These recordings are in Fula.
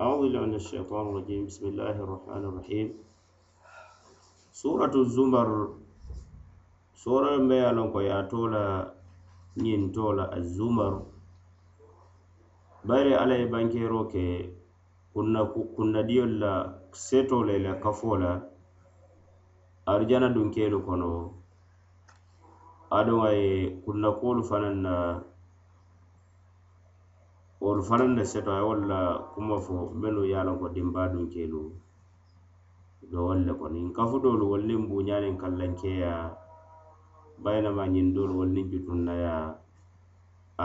أعوذ بالله من الشيطان الرجيم بسم الله الرحمن الرحيم سورة الزمر سورة مبيانا يا تولا نين تولا الزمر bayre alla ye bankero ke kunna kunnadiyol la seto le la kafo la arjana dunkelu kono aduŋ a ye kunnakuwolu fanaŋ na wolu fanaŋ ne seto a ye wolu la kuma fo mennu ye a loŋ ko dinbaa dunkeelu be wolu le kono nkafu doolu wolu niŋ buuňaa niŋ kallaŋkeyaa bayinama ñiŋ doolu wolu niŋ jutunnaya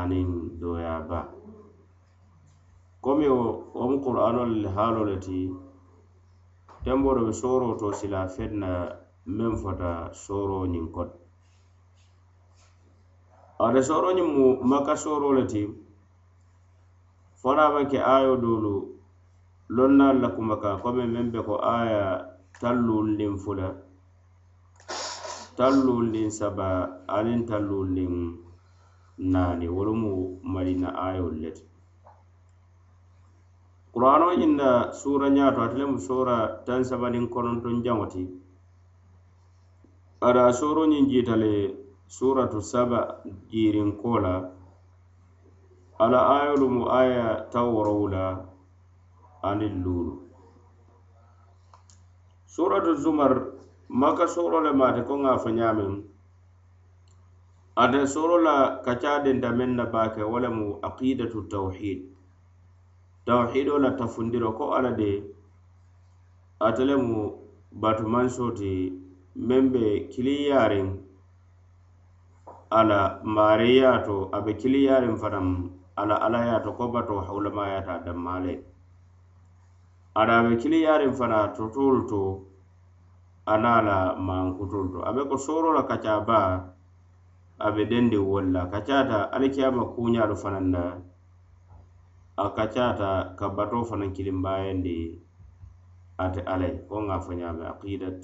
aniŋ dooyaa baa komi wo mu qur'anolu le haalo le ti tembo do be sooroo to sila feŋ na meŋ fota sooroo ñiŋ kono ate sooroo ñiŋ mu maka sooroo le ti foraama ke ayo doolu lonnaalu la kumakaŋ komi meŋ be ko aya talluulu niŋ fula. Talluulu niŋ saba aniŋ talluulu niŋ naani wolu mu madina ayolu le ti qur'ano ñinna suura ñaato ate lemu soora taŋ sabaniŋ konontoŋ jaŋo ti ada sooro ñiŋ jiita le suratu saba jiirinko la ala ayolu mu aya taw worowu la aniŋ luulu suratu zumar maka sooro le maate ko ŋa fo ñaamiŋ ate sooro la denta meŋ na baake wo lemu aqidatu tawhid tawhido la tafundiro ko alla de ate lemu batumansoo ti meŋ be kiliyaariŋ ala maariyaato a be kiliyaariŋ fanaŋ ala ala yaata ko bato hawlama yaata dammaale ada be kiliyaariŋ fana totoolu to ana la maankutoolu to. A be ko sooro la kaccaa baa a be dendiŋ wolu la kaccaata alikiyama kuuñaalu fanaŋ na a kaccaata ka batoo fanaŋ kilimbaayandi ate alla ko wo ŋa fo ñaame aqidat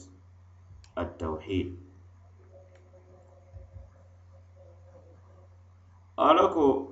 attawhid. Ala ko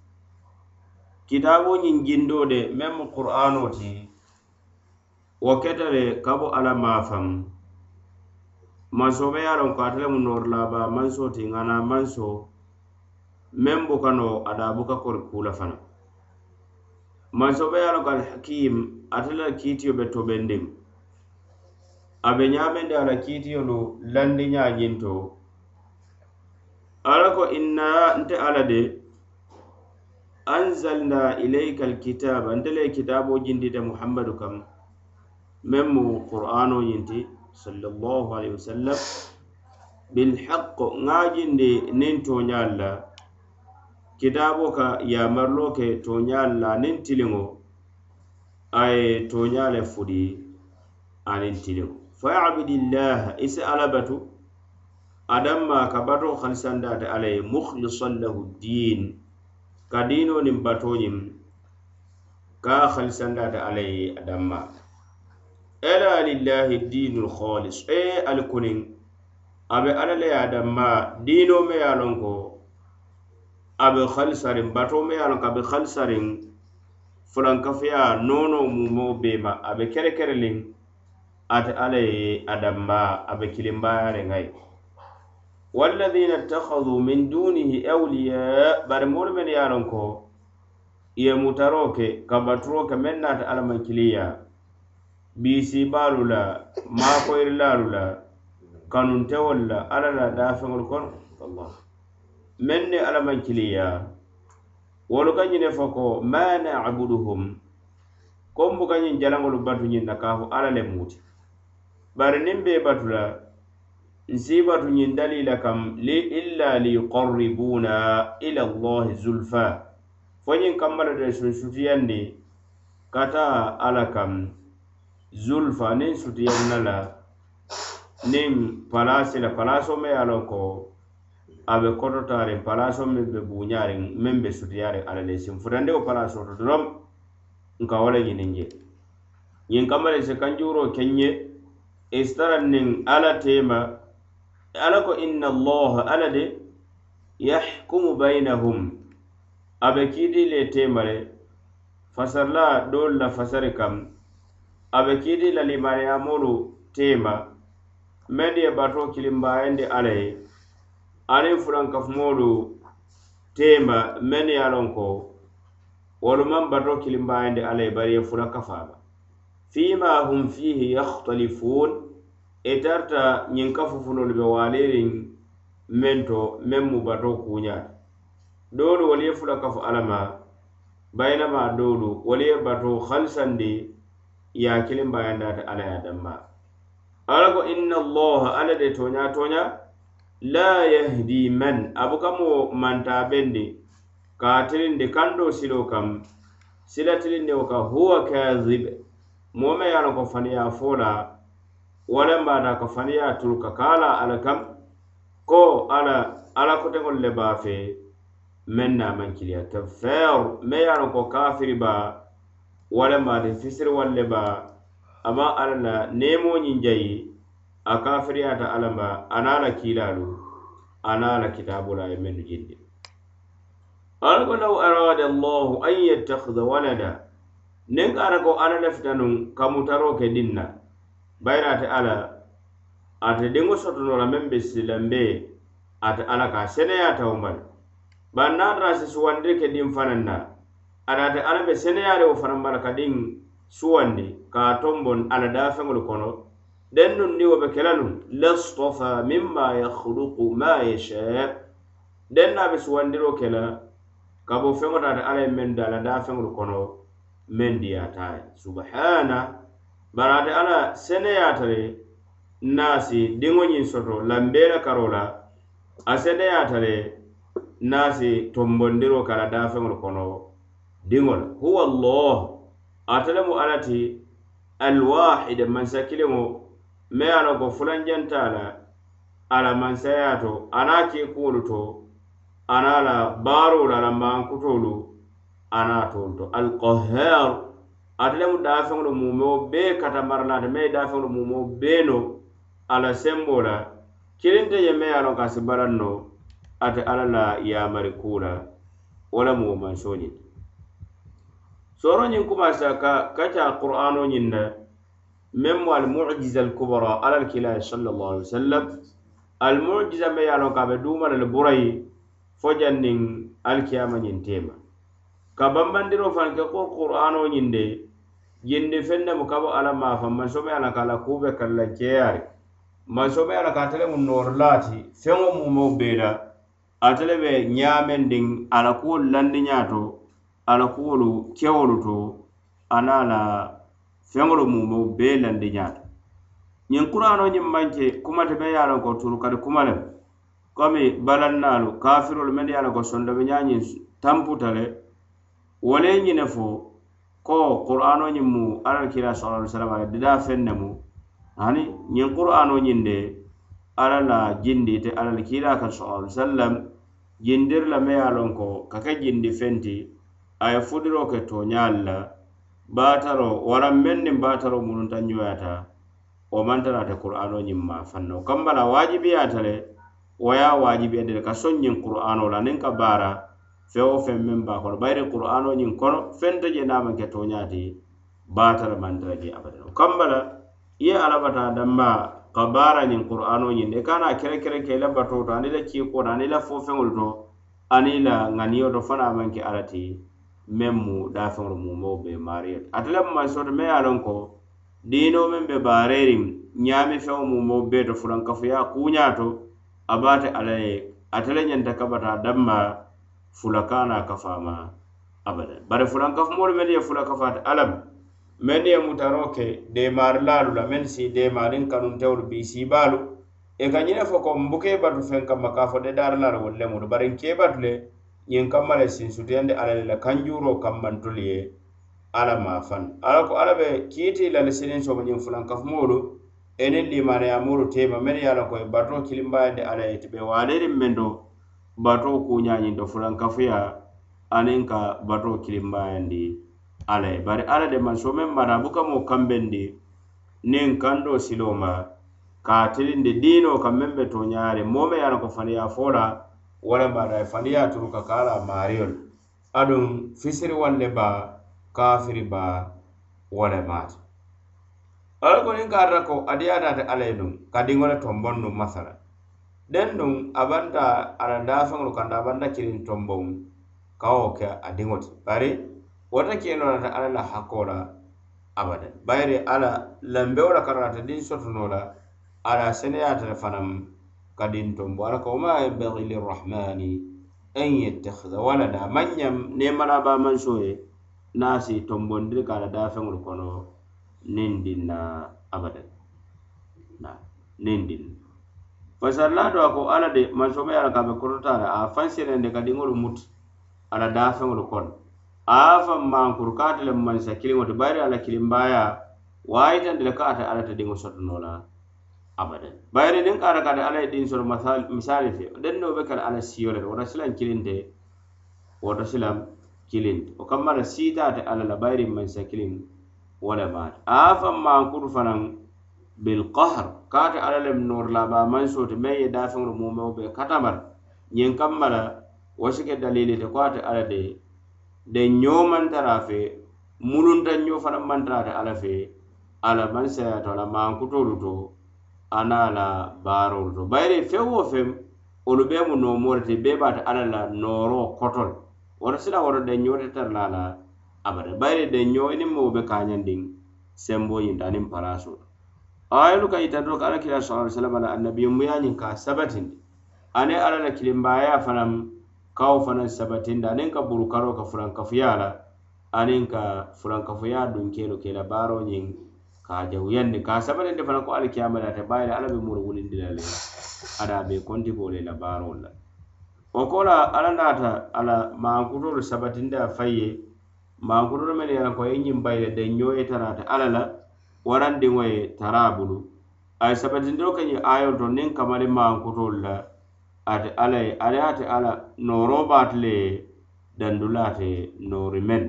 kitaaboo ñiŋ jindoo de meŋ mu qur'anoo ti wo keta le ka alla maafaŋ mansoo be ye a loŋ ko ate lemu noori laabaa manso ti ŋana manso meŋ buka no a adaa buka kori kula fana. Fanaŋ be ye a loŋ ko alhakim ate la kiitiyo be tobendiŋ a be ñaamende a la kiitiyolu landi ñaañinto alla ko inna nte alla de anzalna ilayka alkitaba ntele kitabo jindite muhammadu kam meŋ mu qur'ano ñinti sallallahu alaihi wasallam bilhaq ŋa jindi niŋ toñal la kitabo ka yamarlo ke toñal la niŋ tiliŋo a ye toña le fudi aniŋ tiliŋo fayabudillaha isi ala batu adamma ka bato halisandate ala ye mukhlisan lahu din ka diinoo niŋ batooñiŋ ka a halisandaata adamma. Ye ela lillahi dinul khalis e alkunin abe a be alla le ye a me ye a ko abe be bato me ye a ko a be halisariŋ fulankafiya noonoo mumoo bee ma a be kerekereliŋ ate alla ye a danma a be kilimbaayariŋ a ye walladina ittakhadu min dunihi awliya bari moolu men ye a loŋ ko ye mutaroo ke ka baturoo ke meŋ naata alamankiliya biisibaalu la maakoyirilaalu la kanuntewolu la alla la daafeŋolu kono. Allah meŋ ne alamankiliya wolu ka ñine fo ko ma nabuduhum kombu ka ñiŋ jalaŋolu batu ñiŋ na ka fo alla le muuti. Bari niŋ bee batu la nsibatu ñiŋ dalila kam li illa liyuqarribuna ila allahi zulfa. Fo ñiŋ kambala de sunsutiyandi kata alla kam zulfa niŋ sutiyanna la niŋ palasi la palaso me ye ko a be kototariŋ palaso meŋ be buuñariŋ meŋ be sutiyariŋ alla le siŋ futandi wo palaso to doroŋ nka wo le ñiniŋ je. Ñiŋ kambala si kanjuuro keŋ ye istara niŋ alla tema ala ko inna allaha ala de yahkumu bainahum a be kiidi le tema le fasarla doolu la fasari kam. A be kiidi la limaniyamolu tema. Mendi ye bato kilimbayandi ala ye. Aniŋ fulankafumoolu tema mennu ye a loŋ ko. Wolu maŋ bato kilimbayandi ala ye bari ye fula kafaaba fima hum fihi yakhtalifun E i tarita ñiŋ kafufunolu be waaleeriŋ meŋ to meŋ mu batoo kuuñaata doolu wolu ye fula kafu alla ma bayinama doolu wolu ye batoo halisandi ye a kiliŋ bayandaata alla ye a danma alla ko inna allaha alla de toña toña la yahdi man abuka mo manta bendi ka tilindi kando silo kam sila tilindi wo ka huwa kazib. Mome me ko faniya fola wolemba na kafaniya turka kala alakam ko ala ala ko tengol ala koteŋol le bafe meŋ na man kiliya tafeer me ye a ko kafiri ba wolemba ate fisiri wal le ba ama ala la nemo ñiŋ jayi a kafiri ata alamba anala kilalu anala ana la kitabu la ye jindi. Ala ko law arada allah an yattakhida walada niŋ ara ko ala lafita kamutaro ke dinna bayiri ate alla ate diŋo sotono la meŋ be silambe ate alla ka seneyaata wo bari bari naŋ tara si suwandiri ke diŋ fanaŋ na. Ada ate alla be seneyaari wo fanaŋ bala ka diŋ suwandi ka tombon ala dafeŋolu kono. Den nun ni wo be kela la lastofa mimma yakhluqu ma yasha. Den na be suwandiro kela ka bo feŋo taata alla ye meŋ da ala e dafeŋolu kono meŋ diyaata ye subhana bari ate alla seneyaata le naasi diŋo ñiŋ soto lanbee la la a seneyaata le naasi tombondiroo ka la daafeŋolu kono diŋo la huwa allah. Ate lemu alla ti alwahide mansa kiliŋo me ye a loŋ ko fulanjanta la a la mansaya to a niŋ a keekuwolu to a niŋ a la baaroo la a la maankutoolu a niŋ a toolu to alqahar ate lemu daafeŋolu mumeo bee katamara la ate me ye daafeŋolu mumeo bee no. A la sembo la kilinte je me ye a loŋ ko a si baraŋ no ate alla la yaamari kuu la wo lemu wo mansoo ñiŋ soro ñiŋ kumasa ka kaca qur'ano ñiŋ na meŋ mu almujiza ala alkila sallallahu alaihi wasallam almujiza me ye a loŋ ka a be duuma la le burayi fo janniŋ alkiyama ñiŋ tema ka bambandiro faŋ ke ko qur'ano ñiŋ de yindi feŋ ne mu ka bo alla maafaŋ mansome ala ka ala kuube kalla keyaari. Mansome ala ka ate le mu nooru laati feŋo mumeo bee la ate le be ñaamendiŋ ala kuwolu landiñaa to ala kuwolu kewolu to ana la feŋolu mumeo bee landiñaa to ñiŋ kurano ñiŋ manke kumate be ye a loŋ ko turukari kuma le. Komi balannaalu kafirolu mennu ye a loŋ ko sondobe ñañiŋ tamputa le. Wo le ñine fo ko qur'ano ñiŋ mu alla kila sala alai sallam ala dida feŋ ne mu hani ñiŋ qur'ano ñiŋ de alla la jindi te alla la kila kan sala alai sallam jindiri la me ye a loŋ ko ka ke jindi feŋ ti a ye fudiro ke toñaalu la baataro waraŋ meŋ niŋ baataro mununta ñoyata wo maŋ tara ate qur'ano ñiŋ ma fanna o kamba la waajibiyaata le wo ye a waajibiya le ka soŋ ñiŋ qur'ano la niŋ ka baara feŋ wo feŋ meŋ baa kono bayiri qur'ano ñiŋ kono fenta je naa maŋ ke toñaati baatara maŋ tara je abada wo kamba la i ye alabata danma ka baara ñiŋ qur'ano ñiŋ de i ka naa kere kere ke i la batoo to aniŋ i la kiiko to aniŋ i la fo feŋolu to aniŋ i la ŋaniyo to fo naa maŋ ke ala ti meŋ mu daafeŋolu mumeo be maariyo ate le mu mansoto me ye a loŋ ko diino meŋ be baareeriŋ ñaami feŋo mumo beeto fulankafuya kuñaato a baate alla ye. Ate le ñanta kabata fula kana kafama abada bari fulan kafumoolu mennu ye fula kafaata alla mu mennu ye mutaro ke deemarilaalu la mennu si deemaarin kanuntewolu bii siibaalu e ka ñine fo ko mbuke batu feŋ kamma ka fo de daarilaalu wolu le mudu bari nkee batu le ñiŋ kamma le sinsutuyandi alla le la kanjuuroo kammantulu ye alla maafaŋ alla ko alla be kiiti la le sinin sooma ñiŋ fulaŋ kafumoolu e niŋ liimaanayamoolu teema mennu ye a loŋ ko ye batoo kilimbayandi alla ye ti be waaleeriŋ meŋ do batoo kuuñaañinto fulankafuya aniŋ ka batoo kilimbayandi alla ye bari alla de manso meŋ mara a buka moo kambendi niŋ kandoo siloo ma ka tilindi diinoo kaŋ meŋ be tooñaari moo me ye a loŋ ko faniya fo la walama a ye faniya turu ka ka a la maariyolu aduŋ fisiri walle baa kafiri baa wole maata alla ko niŋ ka a ko adiyaa naata alla ye duŋ ka diŋo le tonboŋ nuŋ masala. Deŋ duŋ a banta a la daafeŋolu kaŋ a banta kiliŋ tonboŋ ka wo ke a diŋo ti bari wota kenoo lata alla la hakkoo la abada bayiri alla lambewo la karaŋ ate diŋ sotonoo la ala seneyaata le fanaŋ ka diŋ tombo alla ko wama yanbagi lirrahmani an yettakhida walada. Maŋ ñam neemalaba mansoo ye naasi tombondiri ka a la daafeŋolu kono niŋ dinna abada niŋ dinna basarla do a ko ala de mansoma ye ala ka be korotara a faŋ senende ka diŋolu muti ala daafeŋolu kono a ye faŋ mankuru ka ate le mansa kiliŋo ti bayiri ala kilimbaya waayitandi le ka ate ala te diŋo sotono la abadan. Bayiri niŋ ka ata kade ala ye diŋ soto misali fe denno be kala ala siyo le wota silaŋ kilinte wota silaŋ kilinte. O kamma la siitaa te ala la bayiri mansa kiliŋ wo le maata a ye faŋ mankuru fanaŋ bilkahr kaate alla lem noorla baa maŋ sooti meŋ ye daafeŋolu mumeo be katamara ñiŋ kamma la wo si ke dalili te ko ate alla de de ñoo mantara fe mulunta ñoo fanaŋ mantara ate alla fe ala maŋ sayato ala mankutolu to ana la baarolu to. Bayiri feŋ wo feŋ olu bee mu noomoolu ti bee baata alla la nooroo kotol woto sila woto de ñoo te tara la la abada. Bayiri de ñoo i niŋ moo be kaañandiŋ sembo ñinta aniŋ to. Ayolu ka yitanto ko alakila sala sallama la annabiyumbuyañiŋ ka sabatindi aniŋ alla la kilimbaaya fanaŋ kawo fanaŋ sabatindi aniŋ ka burukaroo ka fulankafuya la. Aniŋ ka fulankafuya dunkeelu ke la baaroo ñiŋ ka jawuyandi ka sabatindi fanaŋ ko alikiyama le ate bayile alla be muru wulindi la le. Ada be konti bole la baarol la. Wo ko la alla naata ala maankutoolu sabatindi a fayye mankutolu ye yana ko ye ñiŋ bayile denño ye tarata alla la warandiŋo ye tara bulu a ye sabatindiro ke ñiŋ ayol to niŋ kamaliŋ mankotolu la ate alla ye ala ate alla nooro baati le ye dandula ate noori meŋ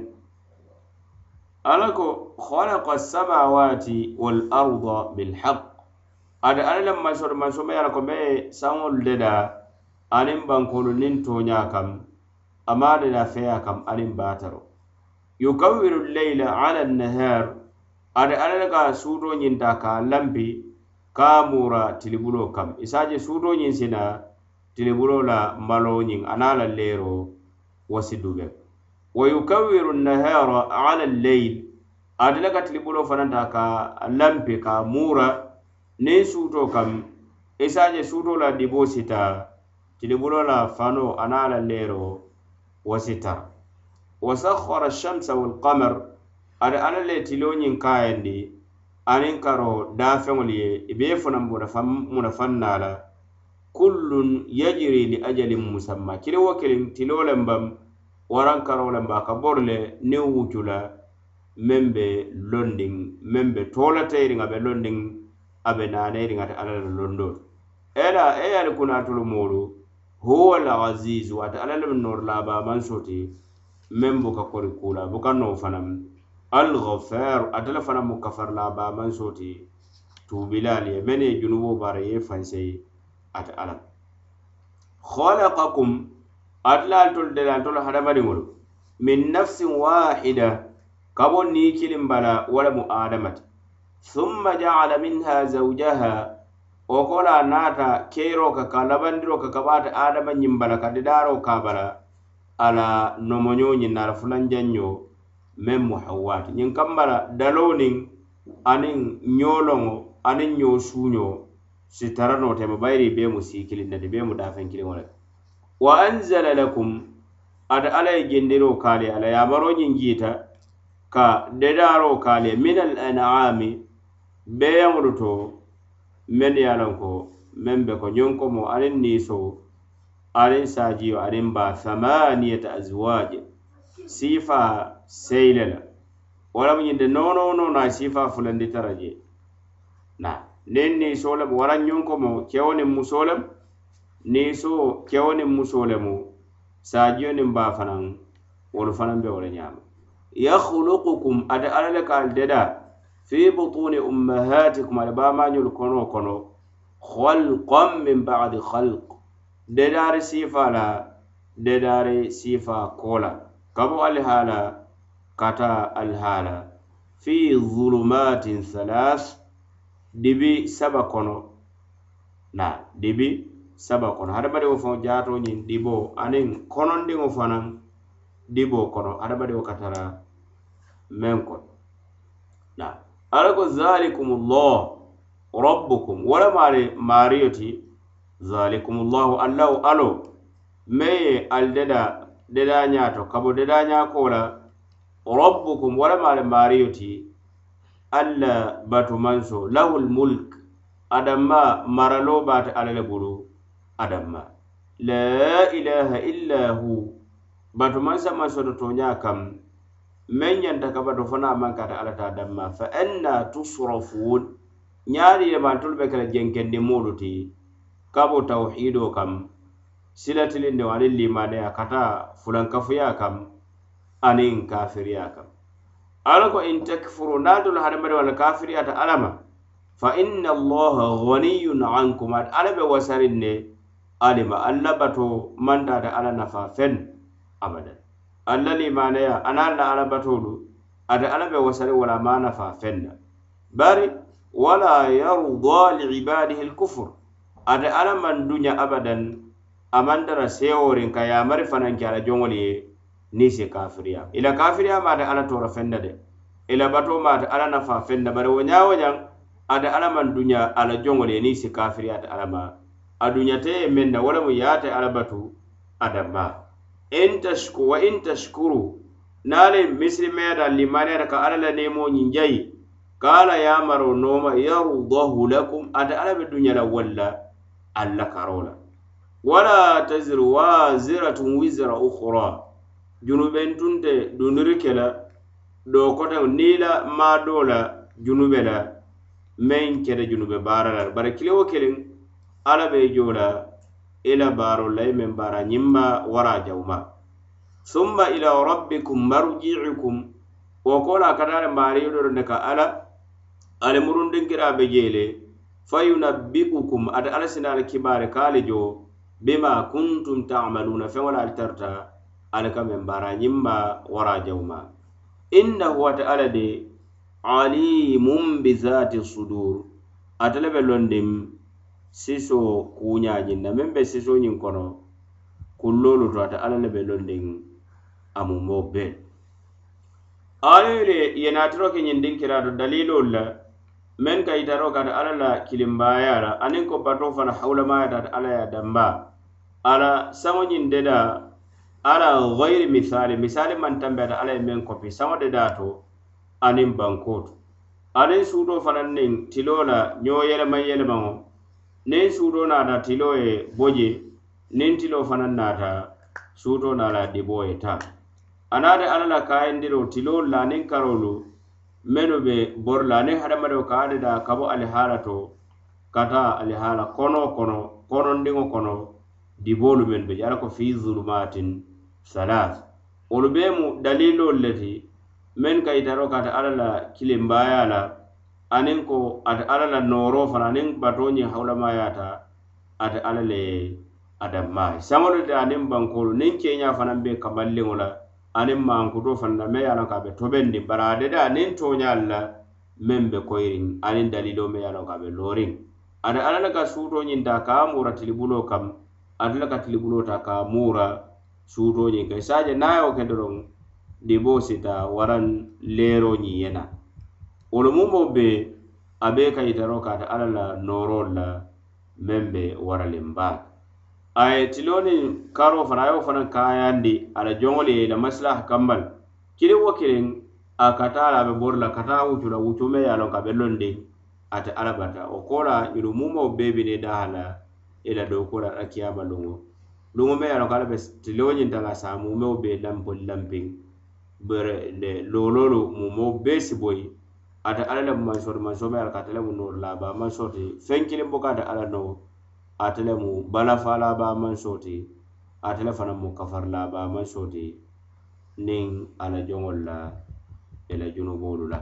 alla ko halaka samawati wal arda bilhaq ate alla le mansoto mansoma ye ala ko mbe ye saŋolu le da aniŋ bankolu niŋ tooñaa kam ama de la feya kam aniŋ baataro yukawiru lleyla ala nahar ate alla le ka suuto ñinta ka lampi ka mura tilibulo kam. Isaje suuto ñiŋ sina tilibulo la malo ñiŋ ana la wasi dube wa yukawiru nahara ala lleil ate le ka tilibulo fananta ka lampi ka mura niŋ suuto kam. Isaje suuto la dibo sita la fano ana la wasita. Wa sakhara shamsa walqamar ari alla le tiloo ñiŋ kaayandi aniŋ karo daafeŋolu ye i bee fanaŋ munafaŋ naa la. Kullun yajiri li ajalin musamma. Kili wo kiliŋ tiloo leŋ baŋ waraŋ karoo leŋ ba ka boru le niŋ wucu la meŋ be londiŋ meŋ be toolateeriŋ a be londiŋ a be naanayiriŋ ate alla le londoo ela e ye ali kunaatolu moolu huwa l ate alla le be noori laabaamaŋ soti meŋ buka kori kuula buka noo fanaŋ alghafaru atele fana mu kafarla baman soti tubilal ye men ye e junubo bara ye fanseyi ate ala khalaqakum atela altol delantol hadamadiŋolu min nafsin wahida kabo ni kilim bala wala mu adamati thumma ja'ala minha zawjaha o kola nata kero ka ka labandiro ka kabata adama ñimbala ka didaro ka bala ala nomonyo ñinna ala fulanjanño meŋ mu hawwaati. Ñiŋ kambala daloo niŋ aniŋ ñooloŋo aniŋ ñoo suuñoo si tara noo tema bayiri i bee mu sii kiliŋ na bee mu daafeŋ kiliŋo le wa anzala lakum ate alla ye jendiroo kaale ala yamaroo ñiŋ jiita ka dedaaroo kaali min al an'ami beeyaŋolu to men ye a loŋ ko meŋ be ko ñonkomo aniŋ niisoo aniŋ saajiyo aniŋ baa thamaniyata azwaj siifa seyile la wala mu ñinde noono noono a siifa fulandi tara je na niŋ niisoo lemu wara ñonko mo kewo niŋ musoo lemu niisoo kewo niŋ musoo lemu saajiyo niŋ baa fanaŋ wolu fanaŋ be wo le ñaama. Yakhluqukum ate alla le ka ali deda fi butuni ummahatikum ali baamañolu kono kono khalqan min badi khalq. Dedaari sifa la dedaari sifa kola kabo ali haa kata alhaala fi zulumatin salas dibi saba kono. Na dibi saba kono. Hadamadiŋo faŋo jaato ñiŋ dibo aniŋ konondiŋo fanaŋ dibo kono. Hadamadiŋo ka tara meŋ kono na ala ko zalikumullah rabbukum. Wala maari maariyo ti zalikumullahu allahu alo. Meŋ ye ali deda dedañaa kabo dedañaa koo la rabbukum wala walamaale maariyo ti alla batu manso lahul mulk adamma maralo baate alla le bulu adamma la ilaha illa hu batu mansa mansoto toña kam meŋ ñanta ka bato fana maŋ kata alla ta damma fa anna tusrafun ñaari yemantolu be kela jenkendi moolu ti kabo tawhido kam silatilindiŋo aniŋ limaneya kata fulankafuya kam aniŋ kafiriya kam. Alla ko in takfuru naatolu hadamadi walla kafiriyata alla ma fa inna allaha ghaniyun ankum. Ate alla be wasarin ne alima alla bato mantaate alla nafa fen abadan. Alla limaneya ana alla alla batolu ate alla be wasari wala ma nafa fenna bari wala yarda liibadihi lkufur ate alla man dunya abadan amantara seworin ka yamari fananke ala joŋol ye ni si kafiriya. Ila kafiriya maate alla tora fenda de. Ila bato maate alla nafa fenda. Bari wo ñaa wo ñaŋ ate alla maŋ duña alla joŋo le niŋ si kafiriyata alla ma. A duñate ye meŋ na wo lemu ye ate alla batu adamma in tashku wa in tashkuru nale misilimeyata limaniyata ka alla la nemo ñiŋ jayi ka alla yamaro nooma yarudahu lakum ate alla be duña la walla alla karo la wala taziru waziratun wizra ukhra. junubentunte dunduri ke la doo koteŋo niŋ i la maadoo la junube la meŋ keta junube baara la. Bari kili wo kiliŋ alla be jo la i la baaroo la i meŋ baara ñiŋ wara jawma. Summa ila rabbikum marji'ukum wo kola la kata le maariyo do ne ka ala ali murundinkiraa be jele fayunabbi'ukum ate alla sina ala kibaare ka ali jo bima kuntum ta'maluna feŋo la ali tarta ala ka meŋ bara ma wara jawma innahu wata ala de alimum bizati sudur. Ate le be londim siso kuuñaañiŋ na. Meŋ be siso sisoñiŋ kono kullolu to ate ala le be londiŋ amumo be aalayo le ye naatiro ke ñindiŋ kiraato daliloolu la meŋ ka yitaro kata ala la kilimbaya la aniŋ ko bato fana hawulamayata ate ala ye damba. Ala saŋo ñiŋ deda ala gayri misali misali man tambiyata ala ye meŋ kopi saŋo de daa to aniŋ bankoo to aniŋ suutoo fanaŋ niŋ tiloo la ñoo yelemaŋ yelemaŋo niŋ suutoo naata tiloo ye bo je niŋ tiloo fanaŋ naata suutoo naa la diboo ye taa anaa de alla la kaayandiroo tiloolu la aniŋ karoolu mennu be bori la aniŋ hadamadiŋo ka a de daa ka bo alihaala to ka taa alihaala konoo kono konondiŋo kono diboolu mennu be je ala ko fii zulumatin salas wolu bee mu daliilolu le ti meŋ ka itaro ka ate alla la kilimbaaya la aniŋ ko ate alla la nooroo fana aniŋ batoo ñiŋ hawulamayaata ate alla le ye adamaayi saŋolu te aniŋ bankolu niŋ keeñaa fanaŋ be kamalliŋo la aniŋ maankutoo fanaŋ na meŋ ye a loŋ ko a be tobendi. Bari a dada aniŋ tooñaalu la meŋ be koyiriŋ aniŋ daliloo meŋ ye a loŋ ko a be looriŋ ate alla le ka suutoo ñiŋ taa ka a muura tilibuloo kam ate le ka tilibuloo ta ka a muura suutoo ñiŋ ka isaaje niŋ a ye wo ke doroŋ diboo sita waraŋ leeroo ñiŋ ye na wolu mumo be a be ka kata alla la noorol la meŋ be waraliŋ baa a ye tiloni karo fana a ye wo fanaŋ kayandi a la joŋol ye la masilaha kambal. Kiliŋ wo kiliŋ a kata la a be bori la kata wucu la wucu me ye a loŋ ka be londiŋ ate alla bata. Wo ko la ñunu mumo bee bi ne daha la i la dookuo la kiyama luŋo luŋo me ye a loŋ ko alla be tiloo ñinta la saa muumeo be lampoli lampiŋ bere le looloolu muumeo bee si boyi ate alla le mu mansoti mansoo me ye a loŋ ko ate le mu nooru laabaa mansoo ti feŋ kiliŋ buka ate alla noo ate le mu balafa laabaa mansoo ti ate le fanaŋ mu kafari laabaa mansoo ti niŋ ala joŋol la i la junuboolu la.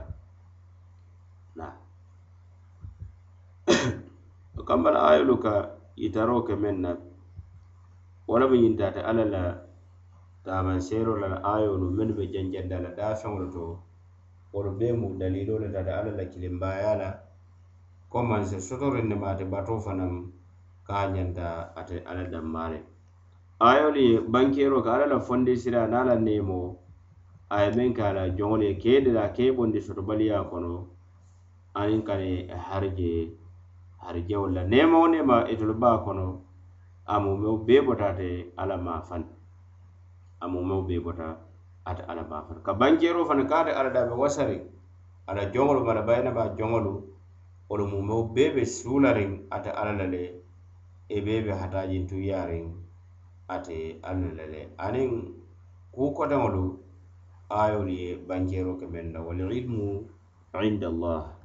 Kambala ayolu ka yitaroo ke meŋ na. Wo lemu ñinti ate alla la taamanseero la ayolu mennu be janjanda la daafeŋolu to. Wolu bee mu dalilo le ate alla la kilimbaaya la. Ko manse sotoriŋ ne ma ate bato fanaŋ ka a ñanta ate alla danmaa le ayolu ye bankeero ka alla la fondisira niŋ a la neemo a ye meŋ ke a la joŋolu ye kee de la kee bondi sotobaliya kono. Aniŋ kane harije harijewolu la neema wo neema itolu baa kono. a mumeo bee bota ate ala maafaŋ a mumeo bee bota ate ala maafaŋ ka bankeeroo fana ka ate ala daame wasariŋ ala joŋolu mala bayinaba joŋolu wolu mumeo bee be suulariŋ ate ala la le e bee be hataajintuyaariŋ ate alla la le aniŋ kuu koteŋolu ayolu ye bankeeroo ke meŋ na walilmu inda allah.